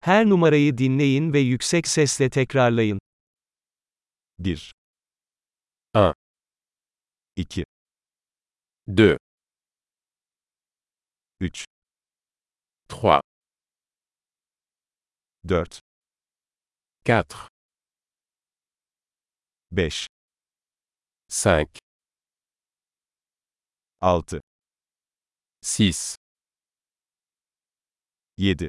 Her numarayı dinleyin ve yüksek sesle tekrarlayın. 1 Un. 2 2, 3 3, 4 4, 5 5, 6 6, 7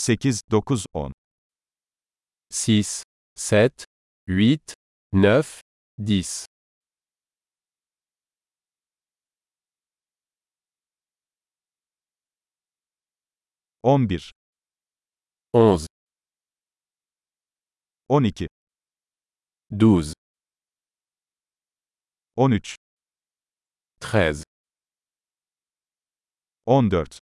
6 7 8 9 10 6, 7, 8, 9, 10, 11 11, 12 12, 13 13, 14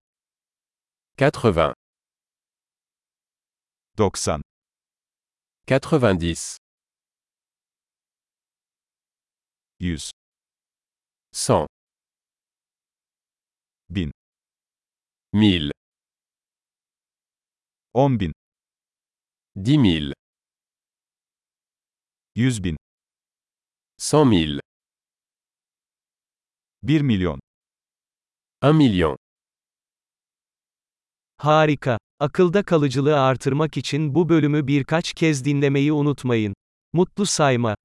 80, 90 90, 100 100, 1000 1000, 10 bin. 10 000, 100 bin. 100 000, 1 milyon. 1 million. Harika. Akılda kalıcılığı artırmak için bu bölümü birkaç kez dinlemeyi unutmayın. Mutlu sayma.